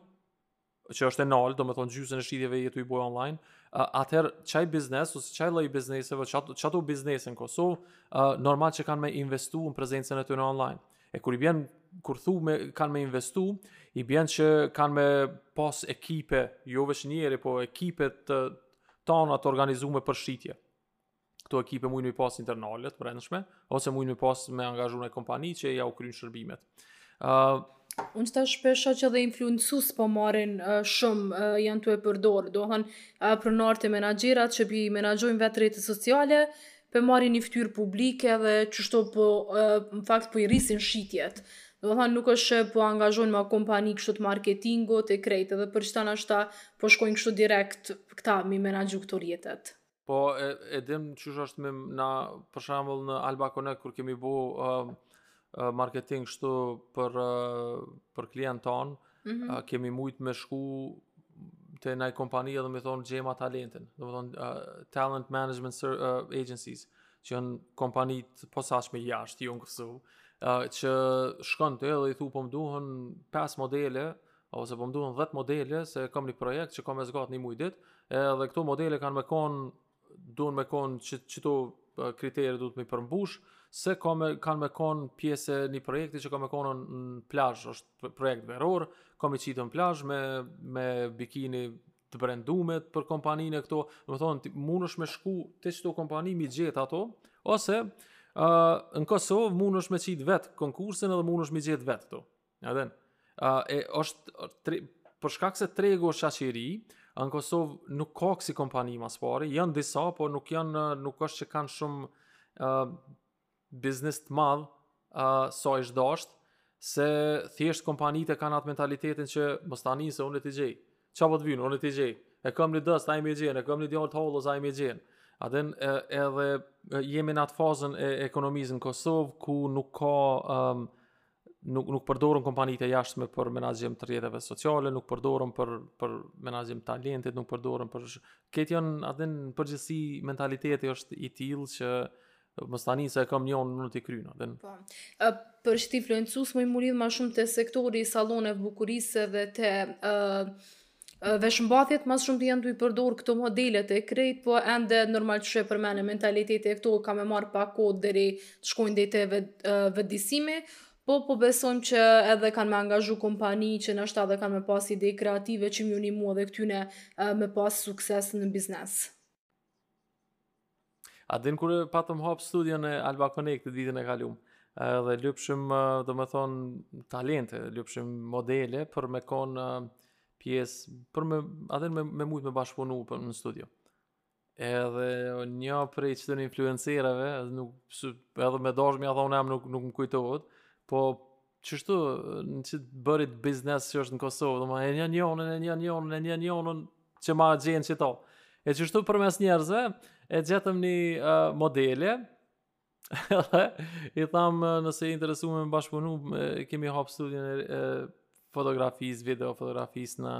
që është e nalë, do me thonë gjysën e shitjeve je tu i bo online, uh, atëherë qaj biznes, ose qaj lloj i bizneseve, qato biznese n'Kosovë, uh, normal që kanë me investu në prezencën e tyne online. E kur i bjen kur thu me kanë me investu, i bjen që kanë me pas ekipe, jo veç njeri, po ekipe të tona të organizume për shitje. Këto ekipe mujn mi pas internale të brendshme ose mujn mi pas, me angazhu një kompani që jau kryen shërbimet. Ë uh, Unë tash pe shoh që edhe influencers po marrin uh, shumë uh, janë tu e përdorë, domethon uh, pronarët e menaxherat që pi menaxhojnë vetë rrjetet sociale, uh, po e marrin një fytyrë publike edhe qështu po në fakt po i rrisin shitjet. Domethonë nuk është që po angazhojnë ma kompani kështu të marketingut e krejt edhe për qeta nashta po shkojnë kështu direkt këta mi menaxhu këto rrjetet. Po e, e dim qysh është me na për shembull në Alba Connect kur kemi bo uh, marketing kështu për për klientët tonë, mm -hmm. kemi mujt me shku te një kompani edhe me thon gjema talentin, domethon uh, talent management, uh, agencies, që janë kompani të posaçme jashtë, jo n'Kosovë, uh, që shkon te edhe i thu po më duhen 5 modele ose po më duhen 10 modele se kam një projekt që ka me zgat një muj ditë, edhe këto modele kanë me kon duhen me kon që, qëto kritere duhet mi përmbush, se ka me kanë me kon pjesë e një projekti që ka me kon në plazh, është projekt veror, ka me qitë në plazh me me bikini të brendume për kompaninë e këto, domethonë munesh me shku te qëto kompani mi gjet ato ose ë uh, në Kosovë munesh me qitë vet konkursin edhe munesh mi gjet vet këto. A din. Uh, e është tre, për shkak se tregu është qaq i ri, në Kosovë nuk ka kësi kompani ma s'pari janë disa, por nuk janë nuk është që kanë shumë uh, biznes të madh uh, sa është dashtë se thjesht kompanitë kanë atë mentalitetin që mos ta nin se unë t'i gjej. Çka po të vyn, unë t'i gjej. E kam ni dost, ai m'i gjen, e kam ni djalë të hallës, ai m'i gjen. A din edhe jemi në atë fazën e ekonomisë në Kosovë ku nuk ka um, nuk nuk përdoren kompanitë e jashtme për menaxhim të rrjeteve sociale, nuk përdoren për për menaxhim talentit, nuk përdoren për këtë janë a din në përgjithësi mentaliteti është i tillë që mos ta nin se e kam njo unë, t'i kryn ai. Dhe... Po. A, për shtë influencus më i murid ma shumë te sektori i salloneve bukurisë edhe te uh, Veshmbathjet ma s'shumti janë tu i përdorë këto modelet e krejt, po ende normal qysh e përmene mentaliteti e këto ka me marrë pak kohë deri të shkojnë dhe te vetëdijesimi, po po besojmë që edhe kanë me angazhu kompani që nashta edhe kanë me pas ide kreative që me ju nimu edhe këtyne me pas sukses në biznes. A din kur patëm hap studion e Alba Connect të ditën e kalum? Edhe lypshim, domethonë, talente, lypshim modele për me konë pjesë, për me, a din me, me mujtë me bashkëpunu për në studio. Edhe njo prej qetyne influencerave, nuk, edhe me dashtë me ja thonë, nuk, nuk më kujtohet, po Qështu, në qit të bërit biznes që është në Kosovë, domethonë e njoh njonën, e njoh njonën, e njoh njonën, që ma gjen qeto. E qështu përmes njerëzve, e gjetëm një uh, modele, i thamë nëse je e interesume me bashkëpunu, kemi hapë studion e, e fotografisë, video fotografisë në,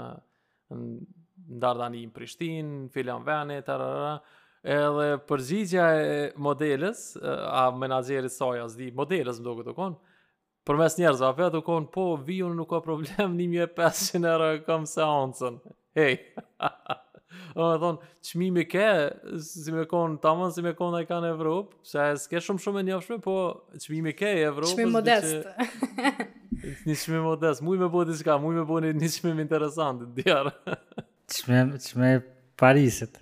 N'Dardani në Prishtinë, filan veni, tararara. Edhe përgjigja e modeles, a menaxherit saj a s'di, modeles më doket u kon. Përmes njerëzve, a vetë u kon, po vi unë nuk ka problem 1500 euro e kam seancën. Hej. Domethonë, çmimi ke, si me kon, tamam si me kon icon në Evropë. Se s'ke shumë shumë e njofshme, po çmimi ke e Evropës. Çmim modest. Një çmim modest. Muj me bo diçka, muj me bo një një çmim interesant, djarë. Çmimi, çmimi i Parisit.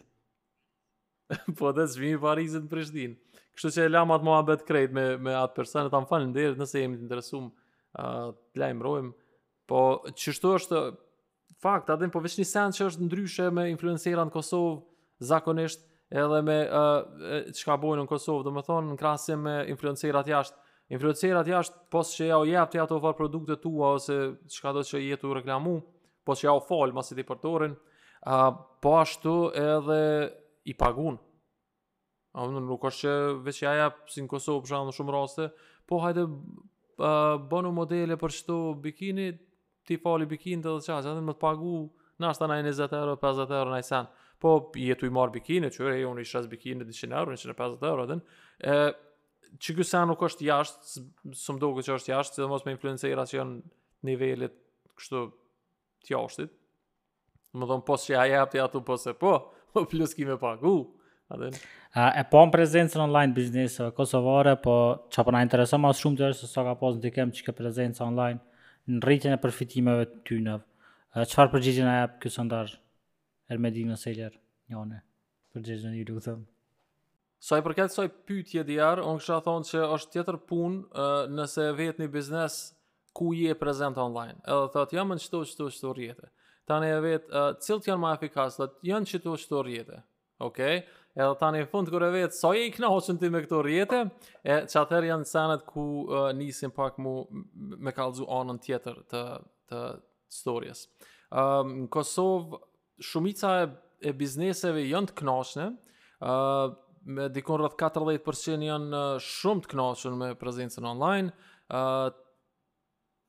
po de çmimi i Parisit në Prishtinë. Kështu që e lamë atë muhabet krejt me, me atë person, i thamë faleminderit nëse jemi të interesum, uh, t'lajmërojmë, Po, qështu është fakt, a din, po veç një sen që është ndryshe me influencerat në Kosovë, zakonisht edhe me uh, çka bojnë në Kosovë, domethonë në krahasim me influencerat jashtë, influencerat jashtë, pos që jau jep ti ato farë produkte tua, ose çkado që je tu reklamu, pos që jau fal, masi t'i përdorin, uh, po ashtu edhe i pagun, Ama nuk është që veç ja jep si në Kosovë për shembull shumë raste, po hajde uh, bënu modele për qëto bikini, t'i fali bikinit edhe qaj, ka me të pagu ndoshta naj 20 euro, 50 euro naj sen. Po jetu i marr bikini, që unë i shes bikini 200 euro, 150 euro atë. Ë që ky sa nuk është jashtë, s'm duket që është jashtë, sidomos me influencera që janë nivelet kështu të jashtit. Domethonë, pos që ja jep ti atu, pos e po, po plus ki me pagu. Adin. A, e po në prezencën online biznesëve kosovare, po çka po na intereson ma së shumti është se sa ka pas ndikim qekjo prezenca online në rritjen e përfitimeve të tynve. Çfarë përgjigje na jep ky sondazh? Ermedina Seljer, njone, përgjigjen ju lutem. Sa i përket kësaj pyetje DR, unë kisha thonë që është tjetër punë uh, nëse e vet një biznes ku je prezent online. Edhe thotë jam në qëto qëto qëto rrjete. Tani e vet uh, cilët janë ma efikas, thotë janë qëto qëto rrjete. Okej? Edhe tani në fund kur e vet sa je i knaqën ti me këto rrjete, e qatëherë janë senet ku uh, nisin pak mu me kallzu anën tjetër të të storjes. Ëm um, në Kosovë Shumica e, e bizneseve janë të knaqne, ë uh, me dikon rreth 40% janë shumë të knaqën me prezencën online, ë uh,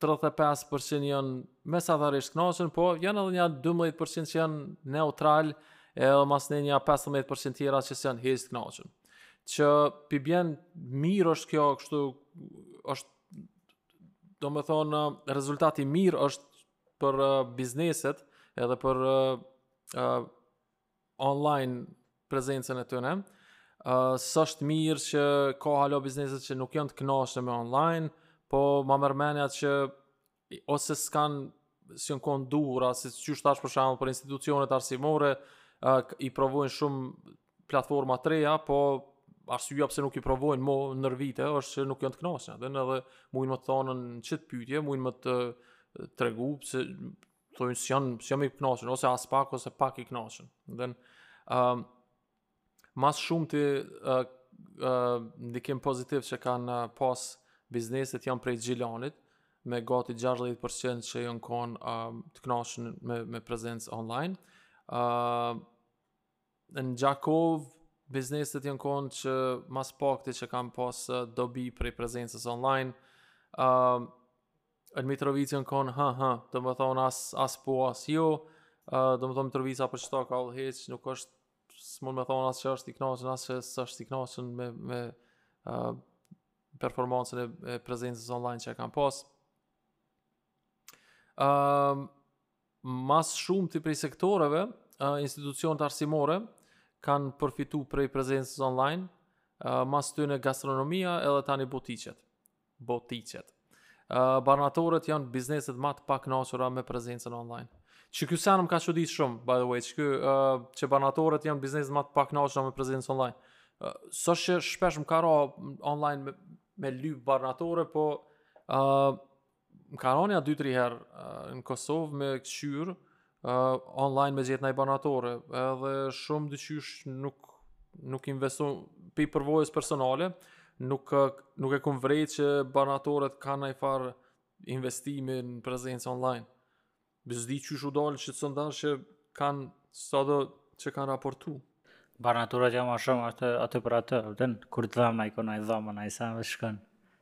35% janë mesatarisht të knaqën, po janë edhe një 12% që janë neutral, edhe mas andej nja 15% tjera që s'janë hiç të knaqën. Që po i bjen mirë është kjo, kështu është domethonë rezultati mirë është për uh, bizneset edhe për uh, uh, online prezencën e tyre. Uh, s'është mirë që ka hala biznese që nuk janë të knaqne me online, po ma merr mendja që ose s'kanë s'janë konë durueshëm, si qysh është tash për shembull për institucionet arsimore, uh, i provojnë shumë platforma të reja, po arsyeja pse nuk i provojnë më ndër vite është që nuk janë të knaqën. Dhe edhe mujnë me të thonë në qët pyetje, mujnë me të tregu pse thonë që janë që janë të knaqën ose as pak ose pak i knaqën. Dhe ëm ma së shumti uh, uh, ndikim pozitiv që kanë uh, pas bizneset janë prej Gjilanit, me gati 60% që janë konë uh, të knaqën me, me prezencë online. Uh, Në Gjakovë, bizneset janë konë që ma së pakti që kanë pas dobi prej prezencës online. Uh, në Mitrovicë janë konë, ha, ha, domethonë as, as po, as jo. Uh, domethonë Mitrovica për qëta ka udhëheqë, nuk është, s'mund me thonë as që është i knaqën, as që s'është i knaqën me, me uh, performancën e, e prezencës online që e kanë pas. Uh, Mas shumti prej sektoreve, institucionet arsimore kanë përfitu prej prezencës online, mas tyne gastronomia edhe tani butiqet. Butiqet. Barnatoret janë bizneset ma të paknaqura me prezencën online. Qiky sen më ka çudit shumë, by the way, qikjo që barnatoret janë bizneset ma të paknaqura me prezencën online. Se s'o shpesh më ka ra online me, me lypë barnatore, po Më ka ra nja 2-3 herë në Kosovë me këqyrë uh, online me gjetë naj barnatore edhe shumë diqysh nuk nuk investu pi përvojës personale nuk, nuk e kum vrej që barnatoret kanë naj farë investimi në prezencë online Pe s'di qysh u dalë qito të dhana që kanë sado që kanë raportu. Barnatoret jan ma shumë atë, atë për atë, dhe kur të dhem naj kamë a naj dhamë a naj sen me shku,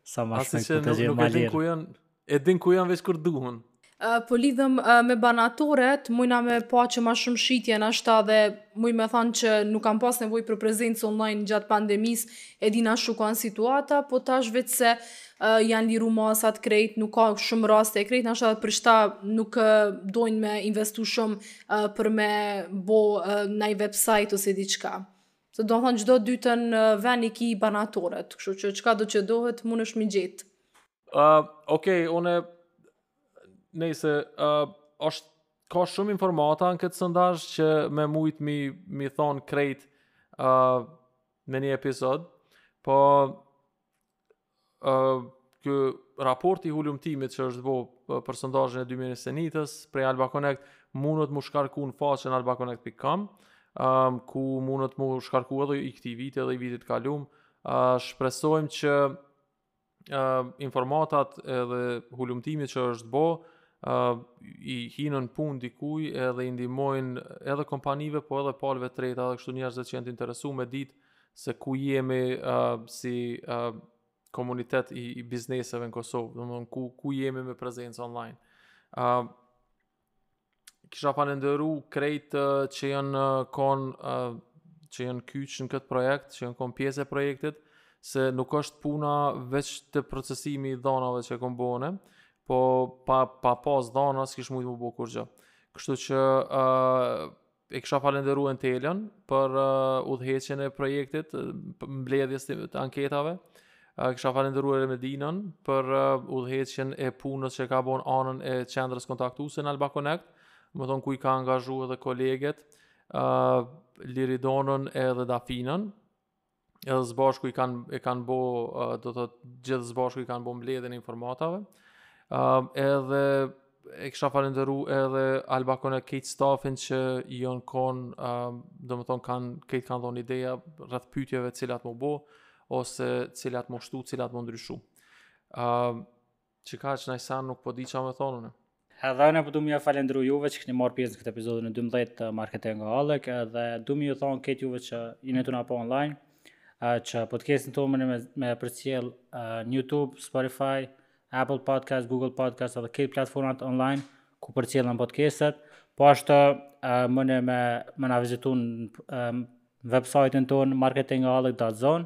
sa ma shpejt për të gjithë ma lirë. Ku janë, e din ku janë veç kur t'duhen. Uh, po lidhëm uh, me barnatoret, mujna me pa që ma shumë shitje nashta dhe muj me thanë që nuk kan pas nevojë për prezencë online gjatë pandemisë, e dina qysh u kan situata, po tash veç se uh, janë liru masat krejt, nuk ka shumë raste e krejt, nashta edhe për qata nuk uh, dojnë me investu shumë uh, për me bo uh, naj website ose diçka. Se domethonë çdo t'dytin uh, ven i ki barnatoret, kështu që çka do që duhet munësh m'i gjetë. Uh, Okej, unë, nejse, uh, është ka shumë informata në këtë sondazh që me mujtë m'i, m'i thonë krejt uh, në një epizod, po Ë ky raporti i hulumtimit që është bo për sondazhin e 2021-s prej Alba Connect munet m'u shkarku në faqen albaconnect.com um, ku munet m'u shkarku edhe i këtij viti edhe i vitit kalum uh, shpresojmë që uh, informatat edhe hulumtimit që është bo uh, i hinë n'punë dikuj edhe i ndihmojnë edhe kompanive po edhe palëve treta edhe kështu njerëzve që janë të interesu me ditë se ku jemi uh, si uh, komunitet i, i bizneseve në Kosovë, domethonë ku, ku jemi me prezencë online. Uh, kisha falenderu krejt uh, që janë uh, kon, uh, që janë kyçë në këtë projekt, që janë kon pjesë e projektit, se nuk është puna veç te procesimi i t'dhanave që e kom bo unë, po pa, pa pas t'dhana s'kish mujtë m'u bo kurgjo. Kështu që uh, e kisha falenderu Entelën për uh, udhëheqjen e projektit, mbledhjes së, të anketave. Uh, kisha falenderu edhe Medinën për uh, udhëheqjen e punës që ka bën anën e qendrës kontaktuese në Alba Connect, domethonë ku i ka angazhu edhe koleget, uh, Liridonën edhe Dafinën. edhe s'bashku i kanë e kanë bo uh, do të gjithë s'bashku i kanë bo mbledhjen e informatave. Uh, edhe e kisha falënderu edhe AlbaConnect, krejt stafin që janë kon, um, domethonë, kanë, krejt kanë dhonë ideja rreth pytjeve cilat m'u bo, ose cilat m'u shtu, cilat m'u ndryshu. Um, Çka edhe një sen nuk po di ça me thonë në. Edhe unë po du me ju falënderu juve që keni marrë pjesë në këtë epizodin e 12-të Marketing nga Alek edhe du me ju thonë krejt juve që jeni tu na ngu online që podcastin ton muni me, me përcjell në Youtube, Spotify, Apple Podcast, Google Podcast edhe krejt platformat online ku përcjellen podcastet po ashtu muni me me na vizitu në website-in tonë marketingalek.zone